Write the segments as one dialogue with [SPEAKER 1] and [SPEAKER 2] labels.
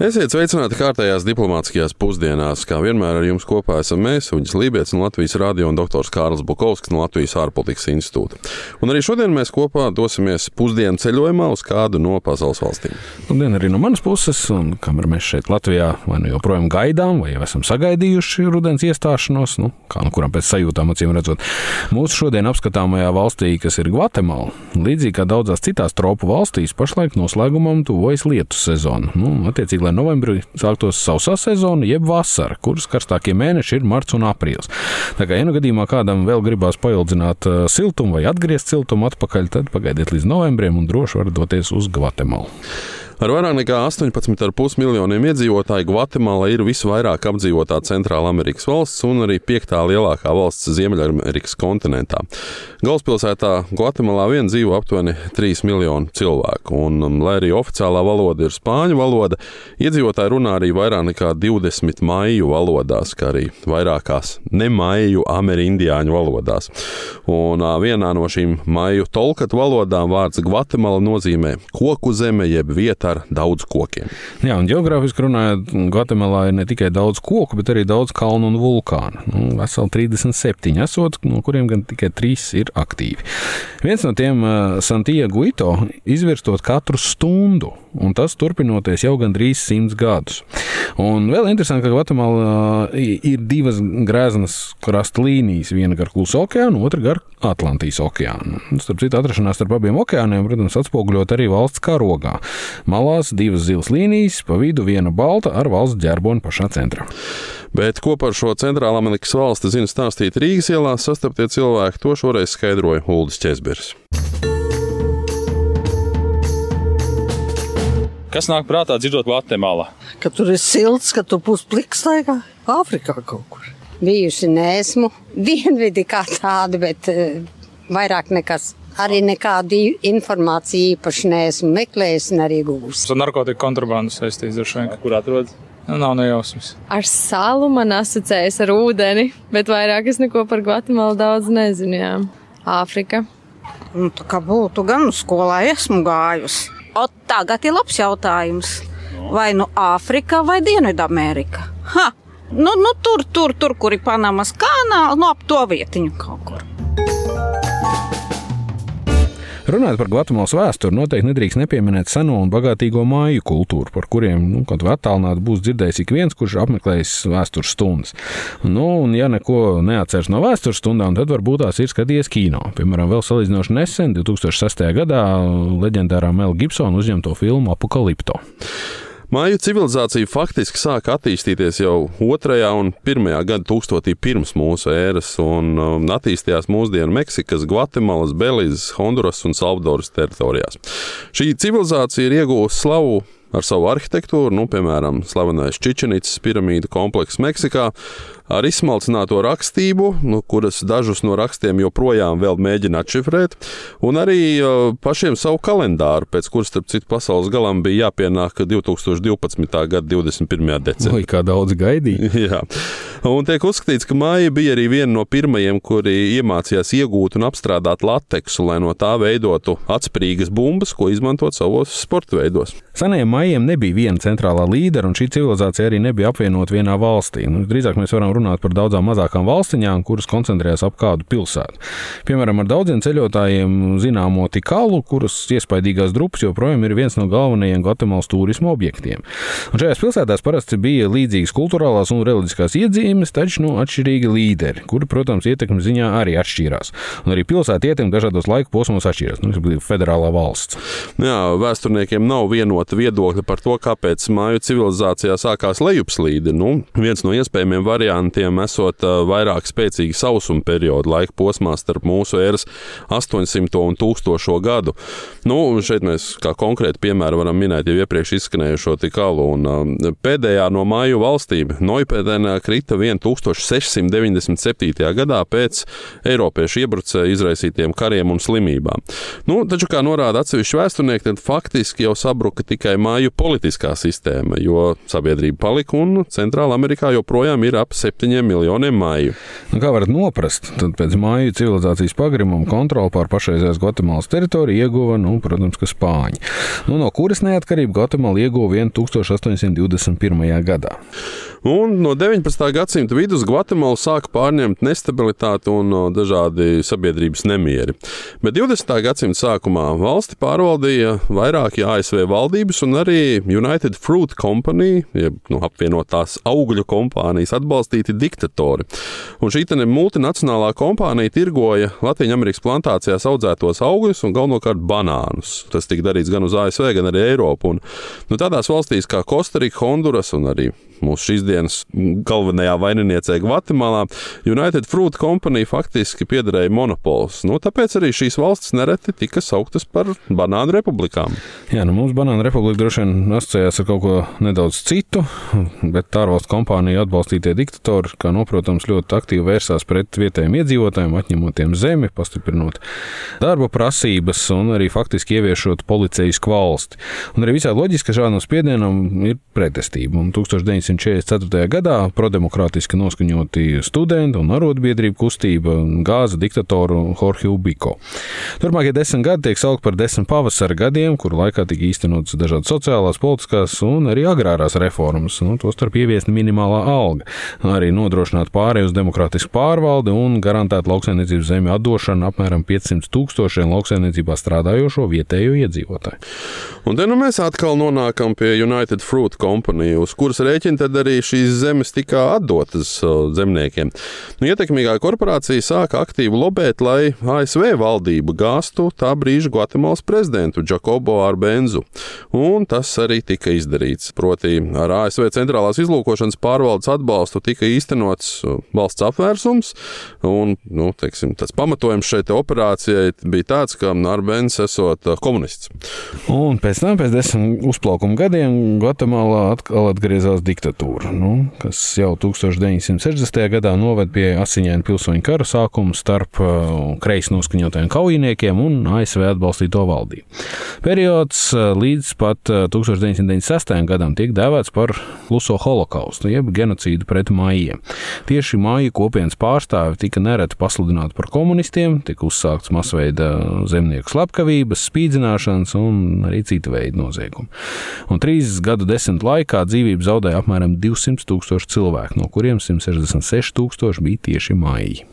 [SPEAKER 1] Esiet sveicināti kārtējās diplomātiskajās pusdienās. Kā vienmēr ar jums kopā esam mēs, Uģis Lībijams no Latvijas radio un dr. Kārls Bukovskis no Latvijas ārpolitikas institūta. Un arī šodien mēs kopā dosimies pusdienu ceļojumā uz kādu no pasaules valstīm.
[SPEAKER 2] Labdien arī no manas puses, un kamēr mēs šeit Latvijā vai nu joprojām gaidām, vai jau esam sagaidījuši rudens iestāšanos, nu, kā nu kuram pēc sajūtām acīm redzot, mūsu šodien apskatāmajā valstī, kas ir Gvatemala, līdzīgi kā daudzās citās tropu valstīs, pašlaik noslēgumam tuvojas lietus sezona. Nu, attiecīgi, lai novembrī sāktos sausā sezona, jeb vasara, kuras karstākie mēneši ir marts un aprīlis. Tā kā, ja nu gadījumā kādam vēl gribās paildzināt siltumu vai atgriezt siltumu atpakaļ, tad pagaidiet līdz novembrim un droši varat doties uz Gvatemalu.
[SPEAKER 1] Ar vairāk nekā 18,5 miljoniem iedzīvotāju Gvatemala ir visvairāk apdzīvotā Centrāla Amerikas valsts un arī piektā lielākā valsts Ziemeļamerikas kontinentā. Galvaspilsētā Gvatemalā vien dzīvo aptuveni 3 miljoni cilvēku, un, um, lai arī oficiālā valoda ir spāņu valoda, iedzīvotāji runā arī vairāk nekā 20 maiju valodās, kā arī vairākās nemaiju amerindiāņu valodās. Un vienā no šīm maiju tolkatu valodām vārds Gvatemala nozīmē koku zeme jeb vieta ar daudz kokiem.
[SPEAKER 2] Jā, un geogrāfiski runājot, Gvatemalā ir ne tikai daudz koku, bet arī daudz kalnu un vulkānu. Nu, veseli 37 esot, no kuriem gan tikai 3 ir aktīvi. Viens no tiem, Santiago Ito, izvirstot katru stundu, un tas turpinoties jau gandrīz simts gadus. Un vēl interesanti, ka Gvatemalā ir divas grēznas krasta līnijas, viena gar Klusu okeānu, otra gar Atlantijas okeānu. Starp citu, atrašanās starp abiem okeāniem, protams, atspoguļot arī valsts karogā. Malās divas zilas līnijas, pa vidu viena balta ar valsts ģerboni pašā centrā.
[SPEAKER 1] Bet ko par šo centrālā Amerikas valsti zina stāstīt Rīgas ielās sastaptie cilvēki, to šoreiz skaidroja Uldis Česbergs.
[SPEAKER 3] Kas nāk prātā dzirdot Gvatemalā?
[SPEAKER 4] Ka tur ir silts, ka tur būs plikstaigā Āfrikā kaut kur.
[SPEAKER 5] Bijusi nesmu dienvidi kā tāda, bet uh, vairāk nekas. Arī nekādu informāciju īpaši neesmu meklējis un arī gūs.
[SPEAKER 3] Ar narkotiku kontrabandu saistīts ar šo, kur atrodas. Nu, nav nejausmas.
[SPEAKER 6] Ar salu man asociējas ar ūdeni, bet vairāk es neko par Gvatemalu daudz nezinu. Jā. Āfrika.
[SPEAKER 4] Nu, tā kā būtu gan skolā esmu gājusi. O, tagad ir labs jautājums. Vai nu Āfrika vai Dienvidamerika? Ha! Nu, nu, tur, tur, tur, kur ir Panamas kanāls, no nu, ap to vietiņu kaut kur.
[SPEAKER 2] Runājot par Gvatemalas vēsturi, noteikti nedrīkst nepieminēt seno un bagātīgo māju kultūru, par kuriem nu, kaut kā attālināti būs dzirdējis ik viens, kurš apmeklējis vēstures stundas. Nu, un, ja neko neatceras no vēstures stundām, tad varbūt tās ir skatījies kino. Piemēram, vēl salīdzinoši nesen, 2006. gadā, leģendārā Mela Gibsona uzņemto filmu Apokalipto.
[SPEAKER 1] Māju civilizācija faktiski sāka attīstīties jau otrajā un pirmajā gada tūkstotī pirms mūsu ēras, un um, attīstījās mūsdienu Meksikas, Gvatemalas, Belīzes, Honduras un Salvadoras teritorijās. Šī civilizācija ir iegūsta slavu ar savu arhitektūru, nu, piemēram, slavenais Čičenītas piramīdu komplekss Meksikā, ar izsmalcināto rakstību, nu, kuras dažus no rakstiem joprojām mēģina atšifrēt, un arī uh, pašiem savu kalendāru, pēc kuras, starp citu, pasaules galam bija jāpienāk 2012. gada 21. decembrī.
[SPEAKER 2] Kā daudz gaidīja.
[SPEAKER 1] Jā. Un tiek uzskatīts, ka māja bija arī viena no pirmajiem, kuri iemācījās iegūt un apstrādāt lateksu, lai no tā veidotu atspērīgas bumbas, ko izmantot savos sporta veidos.
[SPEAKER 2] Senajiem maijiem nebija viena centrālā līdera, un šī civilizācija arī nebija apvienota vienā valstī. Nu, drīzāk mēs varam runāt par daudzām mazākām valstiņām, kuras koncentrējas ap kādu pilsētu. Piemēram, ar daudziem ceļotājiem zināmo Tikalu, kuras iespaidīgās drupas joprojām ir viens no galvenajiem Gvatemalas turisma objektiem. Un šajās pilsētās parasti bija līdzīgas kultūrālās un reliģiskās iedzīmes, taču nu, atšķirīgi līderi, kuri, protams, ietekmes ziņā arī atšķīrās. Un arī pilsētu ietekme dažādos laika posmos atšķīrās. Nu, federālā valsts.
[SPEAKER 1] Jā, vēsturniekiem nav vienota viedokļa par to, kāpēc māju civilizācijā sākās lejupslīde. Nu, viens no iespējamiem variantiem esot vairāk spēcīgi sausuma periodu laika posmā starp mūsu eras 800 un 1000 gadu. Nu, šeit mēs kā konkrēti piemēru varam minēt jau iepriekš izskanējušo Tikalu. Un, pēdējā no māju valstīm, Noipēdēnā, krita 1697. gadā pēc Eiropiešu iebrucēju izraisītiem kariem un slimībām. Nu, taču, kā norāda atsevišķi vēsturnieki, tad faktiski jau sabruka tikai māju politiskā sistēma, jo sabiedrība palika un Centrāla Amerikā joprojām ir ap septiņiem miljoniem māju.
[SPEAKER 2] Nu, kā varat noprast, tad pēc māju civilizācijas pagrimuma kontroli pār pašreizējās Gvatemalas teritoriju ieguva, nu, protams, ka Spāņi. Nu, no kuras neatkarību Gvatemala ieguva 1821. gadā.
[SPEAKER 1] Un no 19. gadsimta vidus Gvatemalu sāka pārņemt nestabilitāte un dažādi sabiedrības nemieri. Bet 20. gadsimta sākumā valsti pārvaldīja vairāki ASV valdības un arī United Fruit Company, jeb nu, apvienotās augļu kompānijas atbalstīti diktatori. Un šī multinacionālā kompānija tirgoja Latvijas plantācijās audzētos augļus un galvenokārt banānus. Tas tika darīts gan uz ASV, gan arī Eiropu. Un, nu, tādās valstīs kā Kostarika, Honduras un arī mūsu šīs dienas galvenajā vaininiecē Gvatemalā, United Fruit Company faktiski piederēja monopols. Nu, tāpēc arī šīs valstis nereti tika sauktas par banānu republikām.
[SPEAKER 2] Jā, nu mums banāna republika droši vien asociējās ar kaut ko nedaudz citu, bet ārvalstu kompāniju atbalstītie diktatori, kā noprotams, ļoti aktīvi vērsās pret vietējiem iedzīvotājiem, atņemot tiem zemi, pastiprinot darba prasības un arī faktiski ieviešot policijas valsti. Un arī visā loģiski, ka šādam spiedienam ir pretestība. Un 1900 1944. gadā prodemokrātiski noskaņoti studenti un arotbiedrību kustība gāza diktatoru Jorge Ubiko. Turpmākie desmit gadi tiek saukt par desmit pavasara gadiem, kuru laikā tika īstenotas dažādas sociālās, politiskās un arī agrārās reformas, nu, tostarp ieviesta minimālā alga, arī nodrošināt pārēju uz demokrātisku pārvaldi un garantēt lauksainiecības zemju atdošanu apmēram 500 tūkstošiem lauksainiecībā strādājošo vietējo iedzīvotāju.
[SPEAKER 1] Un te nu mēs atkal nonākam pie United Fruit Company, uz kuras rēķina tad arī šīs zemes tika atdotas zemniekiem. Nu, ietekmīgā korporācija sāka aktīvi lobēt, lai ASV valdība gāstu tā brīža Gvatemalas prezidentu Jakobo Arbenzu. Un tas arī tika izdarīts. Proti, ar ASV centrālās izlūkošanas pārvaldes atbalstu tika īstenots valsts apvērsums, un nu, teiksim, tas pamatojums šai operācijai bija tāds, ka Arbens esot komunists.
[SPEAKER 2] Un pēc tam, pēc desmit uzplaukuma gadiem, Gvatemalā atkal atgriezās diktatūra nu, kas jau 1960. gadā noved pie asiņaina pilsoņu kara sākuma starp uh, kreisi noskaņotajiem kaujiniekiem un ASV atbalstīto valdību. Periods uh, līdz pat 1996. Uh, gadam tiek dēvēts par kluso holokaustu, jeb genocīdu pret mājiem. Tieši māju kopienas pārstāvi tika nereti pasludināti par komunistiem, tika uzsākts masveida zemnieku slepkavības, spīdzināšanas un arī cita veida noziegumi. Un trīs gadu desmit laikā dzīvību zaudēja apmēram apmēram 200 tūkstoši cilvēku, no kuriem 166 tūkstoši bija tieši maiji.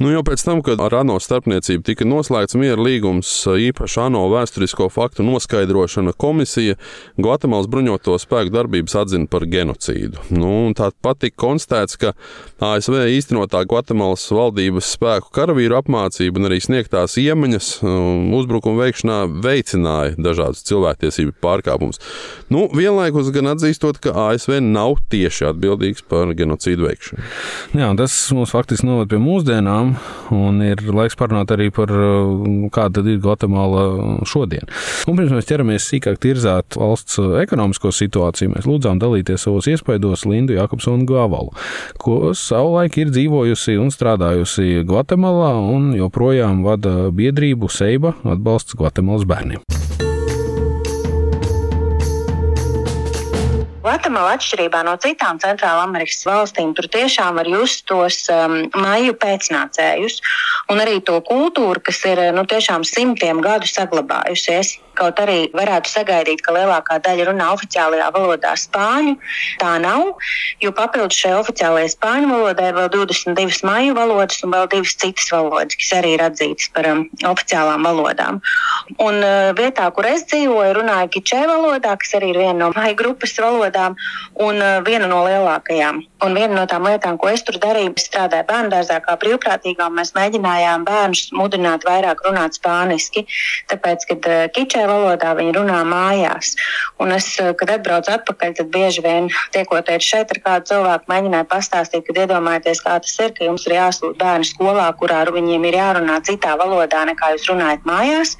[SPEAKER 1] Nu, jau pēc tam, kad ar ANO starpniecību tika noslēgts miera līgums, īpaši ANO vēsturisko faktu noskaidrošana komisija Gvatemalas bruņoto spēku darbības atzina par genocīdu. Nu, Tāpat tika konstatēts, ka ASV īstenotā Gvatemalas valdības spēku karavīru apmācība un arī sniegtās iemaņas um, uzbrukuma veikšanā veicināja dažādas cilvēktiesību pārkāpumus. Nu, vienlaikus gan atzīstot, ka ASV nav tieši atbildīgs par genocīdu veikšanu.
[SPEAKER 2] Jā, tas mums faktiski noved pie mūsdienām un ir laiks parunāt arī par uh, kāda ir Gvatemala šodien. Un pirms mēs ķeramies sīkāk tirzāt valsts ekonomisko situāciju, mēs lūdzām dalīties savos iespaidos Lindu Jakobsonu Gavalu, ko savulaik ir dzīvojusi un strādājusi Gvatemalā un joprojām vada biedrību Seiba atbalsts Gvatemalas bērniem.
[SPEAKER 7] Gvatemala atšķirībā no citām Centrāla Amerikas valstīm, tur tiešām var just tos um, maiju pēcnācējus un arī to kultūru, kas ir nu, tiešām simtiem gadu saglabājusies. Kaut arī varētu sagaidīt, ka lielākā daļa runā oficiālajā valodā spāņu. Tā nav, jo papildus šai oficiālajai spāņu valodai vēl 22 maiju valodas un vēl divas citas valodas, kas arī ir atzītas par um, oficiālām valodām. Un uh, vietā, kur es dzīvoju, runāju kičē valodā, kas arī ir viena no maiju grupas valodām un uh, viena no lielākajām. Un viena no tām lietām, ko es tur darīju, strādāju bērnu dārzā kā brīvprātīgā, mēs mēģinājām bērnus mudināt vairāk runāt spāniski. Tāpēc, kad uh, kičē valodā viņi runā mājās. Un es, uh, kad atbraucu atpakaļ, tad bieži vien tiekoties šeit ar kādu cilvēku, mēģināju pastāstīt, kad iedomājieties, kā tas ir, ka jums ir jāsūt bērnu skolā, kurā viņiem ir jārunā citā valodā nekā jūs runājat mājās.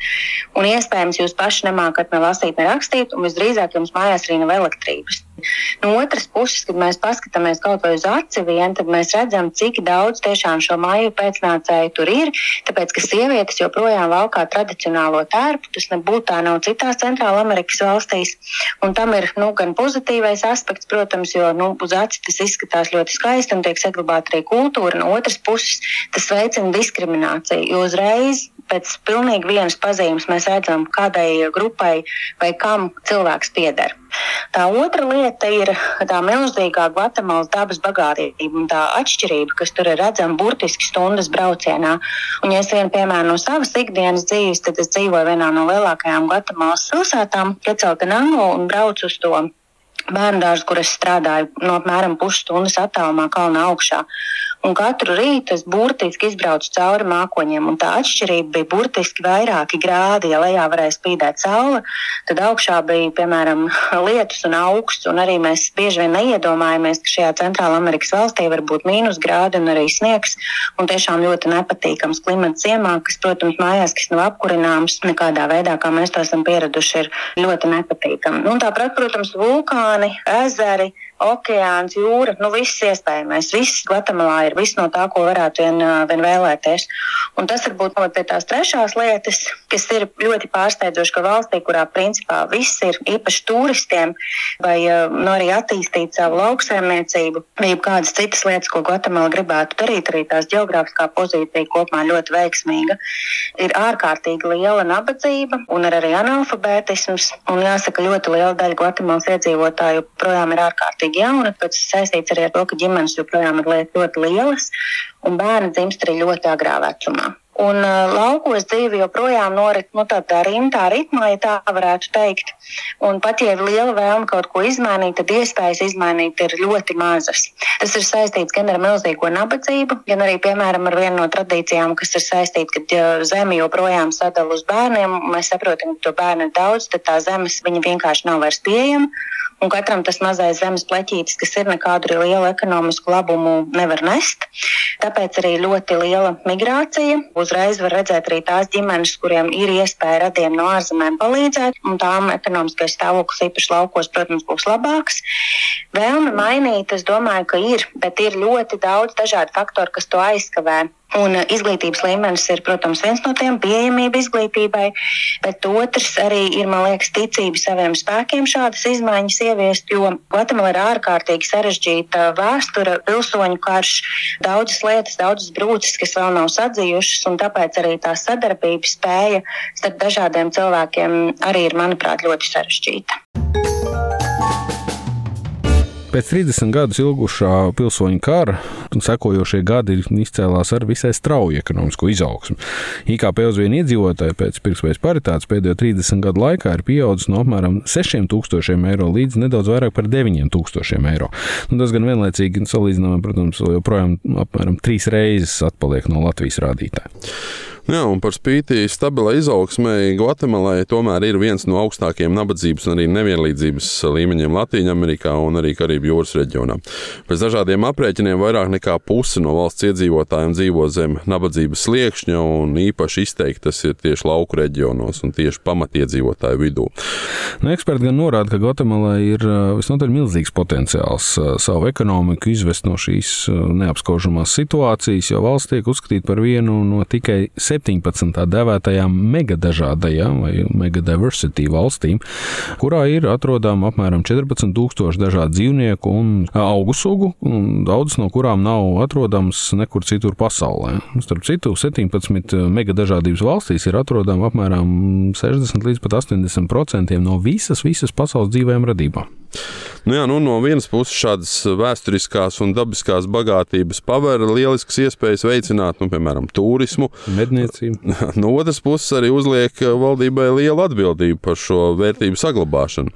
[SPEAKER 7] Un iespējams, jūs paši nemākat ne lasīt, ne rakstīt, un visdrīzāk jums mājās arī nav elektrības. No otras puses, kad mēs paskatāmies kaut vai uz aci vien, tad mēs redzam, cik daudz tiešām šo māju pēcnācēju tur ir. Tāpēc, ka sievietes joprojām valkā tradicionālo tērpu, tas nebūtu tā nav citās Centrāla Amerikas valstīs. Un tam ir nu, gan pozitīvais aspekts, protams, jo nu, uz aci tas izskatās ļoti skaisti un tiek saglabāta arī kultūra. No otras puses, tas veicina diskrimināciju, jo uzreiz pēc pilnīgi vienas pazīmes mēs redzam, kādai grupai vai kam cilvēks pieder. Tā otra lieta ir tā milzīgā Gvatemalas dabas bagātība un tā atšķirība, kas tur ir redzama burtiski stundas braucienā. Un, ja es vienu piemēru no savas ikdienas dzīves, tad es dzīvoju vienā no lielākajām Gvatemalas pilsētām, Keceltenango, un braucu uz to bērnu dārzu, kur es strādāju no apmēram pusstundas attālumā kalna augšā. Un katru rītu es burtiski izbraucu cauri mākoņiem, un tā atšķirība bija burtiski vairāki grādi. Ja lejā varēja spīdēt saule, tad augšā bija, piemēram, lietus un augsts, un arī mēs bieži vien neiedomājamies, ka šajā Centrāla Amerikas valstī var būt mīnusgrādi un arī sniegs, un tiešām ļoti nepatīkams klimats ziemā, kas, protams, mājās, kas nav apkurināms nekādā veidā, kā mēs to esam pieraduši, ir ļoti nepatīkami. Un tāpat, protams, vulkāni, ezeri okeāns, jūra, nu viss iespējamais. Viss Gvatemalā ir viss no tā, ko varētu vien, vien vēlēties. Un tas varbūt noved pie tās trešās lietas, kas ir ļoti pārsteidzoši, ka valstī, kurā principā viss ir īpaši turistiem, vai nu, arī attīstīt savu lauksaimniecību, vai kādas citas lietas, ko Gvatemala gribētu darīt, arī tās geogrāfiskā pozīcija kopumā ļoti veiksmīga, ir ārkārtīgi liela nabadzība un arī analfabētisms. Un jāsaka, ļoti liela daļa Gvatemalas iedzīvotāju projām ir ārkārtīgi ārkārtīgi jauna, bet saistīts arī ar to, ka ģimenes joprojām ir ļoti lielas un bērni dzimst arī ļoti agrā vecumā. Un uh, laukos dzīve joprojām norit nu, tādā rimtā ritmā, ja tā varētu teikt. Un pat ja ir liela vēlme kaut ko izmainīt, tad iespējas izmainīt ir ļoti mazas. Tas ir saistīts gan ar milzīgo nabadzību, gan arī, piemēram, ar vienu no tradīcijām, kas ir saistīta, kad ja zemi joprojām sadala uz bērniem. Mēs saprotam, ka to bērnu ir daudz, tad tā zemes vienkārši nav vairs pieejama un katram tas mazais zemes pleķītis, kas ir nekādu lielu ekonomisku labumu, nevar nest. Tāpēc arī ļoti liela migrācija. Uzreiz var redzēt arī tās ģimenes, kuriem ir iespēja radiem no ārzemēm palīdzēt, un tām ekonomiskais stāvoklis īpaši laukos, protams, būs labāks. Vēlme mainīt, es domāju, ka ir, bet ir ļoti daudz dažādu faktoru, kas to aizkavē. Un uh, izglītības līmenis ir, protams, viens no tiem - pieejamība izglītībai, bet otrs arī ir, man liekas, ticība saviem spēkiem šādas izmaiņas ieviest, jo Gvatemala ir ārkārtīgi sarežģīta vēsture, pilsoņu karš, daudzas lietas, daudzas brūces, kas vēl nav sadzījušas, un tāpēc arī tā sadarbības spēja starp dažādiem cilvēkiem arī ir, manuprāt, ļoti sarežģīta.
[SPEAKER 2] Pēc 30 gadus ilgušā pilsoņu kara sekojošie gadi izcēlās ar visai strauju ekonomisko izaugsmu. IKP uz vienu iedzīvotāju pēc pirktspējas paritātes pēdējo 30 gadu laikā ir pieaudzis no apmēram 6000 eiro līdz nedaudz vairāk par 9000 eiro. Nu, tas gan vienlaicīgi salīdzinājumā, protams, joprojām apmēram trīs reizes atpaliek no Latvijas rādītāja.
[SPEAKER 1] Jā, un par spīti stabilai izaugsmai, Gvatemalai tomēr ir viens no augstākajiem nabadzības un arī nevienlīdzības līmeņiem Latvijā un arī Karību jūras reģionā. Pēc dažādiem aprēķiniem vairāk nekā puse no valsts iedzīvotājiem dzīvo zem nabadzības sliekšņa, un īpaši izteikti tas ir tieši lauku reģionos un tieši pamatiedzīvotāju vidū.
[SPEAKER 2] Nu, eksperti gan norāda, ka Gvatemalai ir visnotaļ milzīgs potenciāls savu ekonomiku izvest no šīs neapskaužamās situācijas, jo valsts tiek uzskatīta par vienu no tikai 17. tā dēvētajām megadažādajām vai megadiversity valstīm, kurā ir atrodama apmēram 14,000 dažādu dzīvnieku un augu sugu, un daudzas no kurām nav atrodamas nekur citur pasaulē. Starp citu, 17 megadažādības valstīs ir atrodama apmēram 60 līdz pat 80% no visas, visas pasaules dzīvajām radībām.
[SPEAKER 1] Nu jā, nu, no vienas puses šādas vēsturiskās un dabiskās bagātības paver lieliskas iespējas veicināt, nu, piemēram, turismu.
[SPEAKER 2] Medniecību.
[SPEAKER 1] No otras puses arī uzliek valdībai lielu atbildību par šo vērtību saglabāšanu.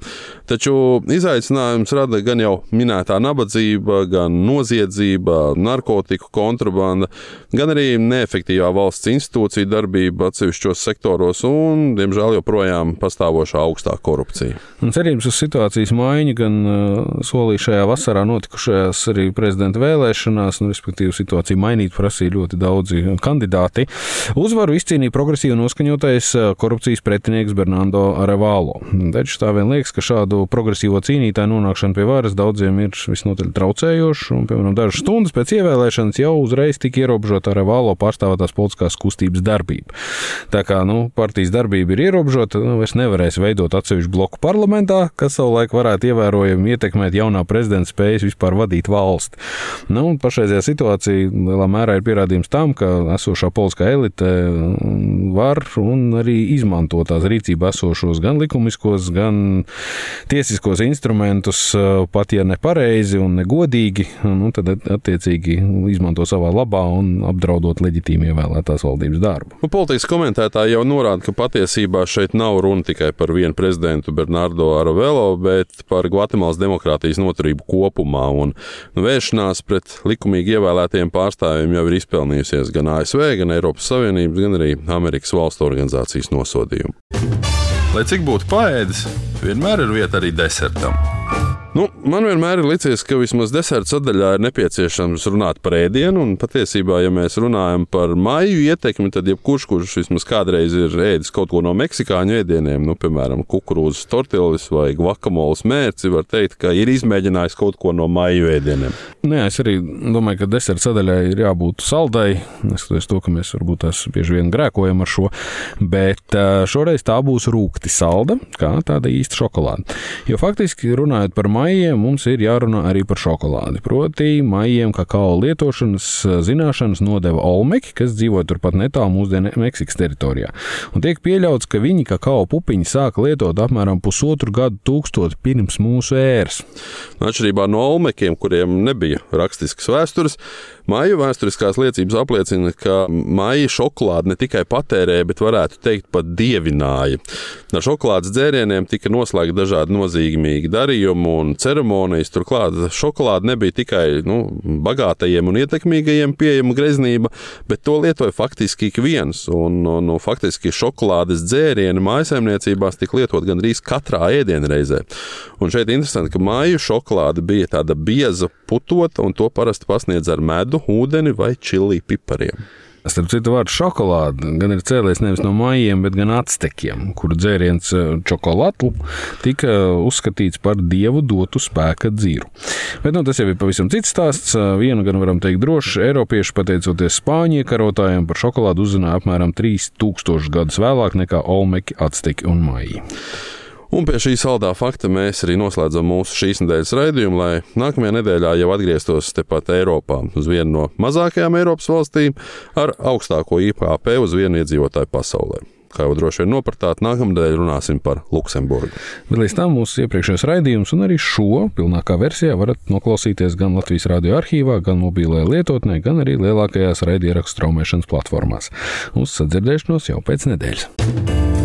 [SPEAKER 1] Taču izaicinājums rada gan jau minētā nabadzība, gan noziedzība, narkotiku kontrabanda, gan arī neefektīvā valsts institūcija darbība atsevišķos sektoros un, diemžēl, joprojām pastāvošā augstā korupcija.
[SPEAKER 2] Un cerības uz situācijas maiņu maiņa, gan solīja šajā vasarā notikušajās arī prezidenta vēlēšanās, nu, respektīvi situāciju mainīt prasīja ļoti daudzi kandidāti. Uzvaru izcīnīja progresīvi noskaņotais korupcijas pretinieks Bernardo Arevalo. Taču tā vien liekas, ka šādu progresīvo cīnītāju nonākšana pie varas daudziem ir visnotaļ traucējoša, un, piemēram, dažas stundas pēc ievēlēšanas jau uzreiz tika ierobežota Arevalo pārstāvētās politiskās kustības darbība. Tā kā nu, partijas darbība ir ierobežota, nu, vairs nevarēs veidot atsevišķu bloku parlamentā, kas savulaik varētu ievērojami ietekmēt jaunā prezidenta spējas vispār vadīt valsti. Nu, pašreizējā situācija lielā mērā ir pierādījums tam, ka esošā politiskā elite var un arī izmanto tās rīcībā esošos gan likumiskos, gan tiesiskos instrumentus, pat ja nepareizi un negodīgi, nu, tad attiecīgi izmanto savā labā un apdraudot leģitīmi ievēlētās valdības darbu.
[SPEAKER 1] Nu, politikas komentētāji jau norāda, ka patiesībā šeit nav runa tikai par vienu prezidentu Bernardo Aravelo, bet par Gvatemalas demokrātijas noturību kopumā. Un, nu, vēršanās pret likumīgi ievēlētiem pārstāvjiem jau ir izpelnījusies gan ASV, gan Eiropas Savienības, gan arī Amerikas valstu organizācijas nosodījumu. Lai cik būtu paēdis, vienmēr ir vieta arī desertam. Nu, man vienmēr ir licies, ka vismaz deserta sadaļā ir nepieciešams runāt par ēdienu. Un patiesībā, ja mēs runājam par maiju ietekmi, tad jebkurš, kurš vismaz kādreiz ir ēdis kaut ko no meksikāņu ēdieniem, nu, piemēram, kukurūzas tortillas vai guacamoles mērci, var teikt, ka ir izmēģinājis kaut ko no maiju ēdieniem.
[SPEAKER 2] Nē, es arī domāju, ka deserta sadaļai ir jābūt saldai. Neskatoties to, ka mēs varbūt tās bieži vien grēkojam ar šo, bet šoreiz tā būs rūkti salda, kā tāda īsta šokolāde. Jo faktiski runājot par maiju, maijiem mums ir jārunā arī par šokolādi. Proti, maijiem kakao lietošanas zināšanas nodeva Olmeki, kas dzīvo turpat netālu mūsdienu Meksikas teritorijā. Un tiek pieļauts, ka viņi kakao pupiņu sāka lietot apmēram pusotru gadu tūkstoti pirms mūsu ēras.
[SPEAKER 1] Atšķirībā no Olmekiem, kuriem nebija rakstiskas vēstures, Māju vēsturiskās liecības apliecina, ka māja šokolādi ne tikai patērēja, bet varētu teikt pat dievināja. Ar šokolādes dzērieniem tika noslēgti dažādi nozīmīgi darījumi un ceremonijas. Turklāt šokolāde nebija tikai nu, bagātajiem un ietekmīgajiem pieejama greznība, bet to lietoja faktiski ik viens. Un, un, un faktiski šokolādes dzērieni mājsaimniecībās tika lietot gandrīz katrā ēdienreizē. Un šeit interesanti, ka māju šokolāde bija tāda bieza putota, un to parasti pasniedz ar medu ledu, ūdeni vai čili pipariem.
[SPEAKER 2] Starp citu, vārdu šokolāde gan ir cēlies nevis no maijiem, bet gan atstekiem, kuru dzēriens čokolātu eh, tika uzskatīts par dievu dotu spēka dzīru. Bet nu, tas jau ir pavisam cits stāsts. Eh, vienu gan varam teikt droši, Eiropieši, pateicoties spāņu iekarotājiem, par šokolādu uzzināja apmēram 3000 gadus vēlāk nekā Olmeki, Atsteki un Maiji.
[SPEAKER 1] Un pie šī saldā fakta mēs arī noslēdzam mūsu šīs nedēļas raidījumu, lai nākamajā nedēļā jau atgrieztos tepat Eiropā, uz vienu no mazākajām Eiropas valstīm ar augstāko IPP uz vienu iedzīvotāju pasaulē kā jau droši vien nopratāt, nākamnedēļ runāsim par Luksemburgu.
[SPEAKER 2] Bet līdz tam mūsu iepriekšējais raidījums un arī šo pilnākā versijā varat noklausīties gan Latvijas radio arhīvā, gan mobilajā lietotnē, gan arī lielākajās raidierakstu straumēšanas platformās. Uz sadzirdēšanos jau pēc nedēļas!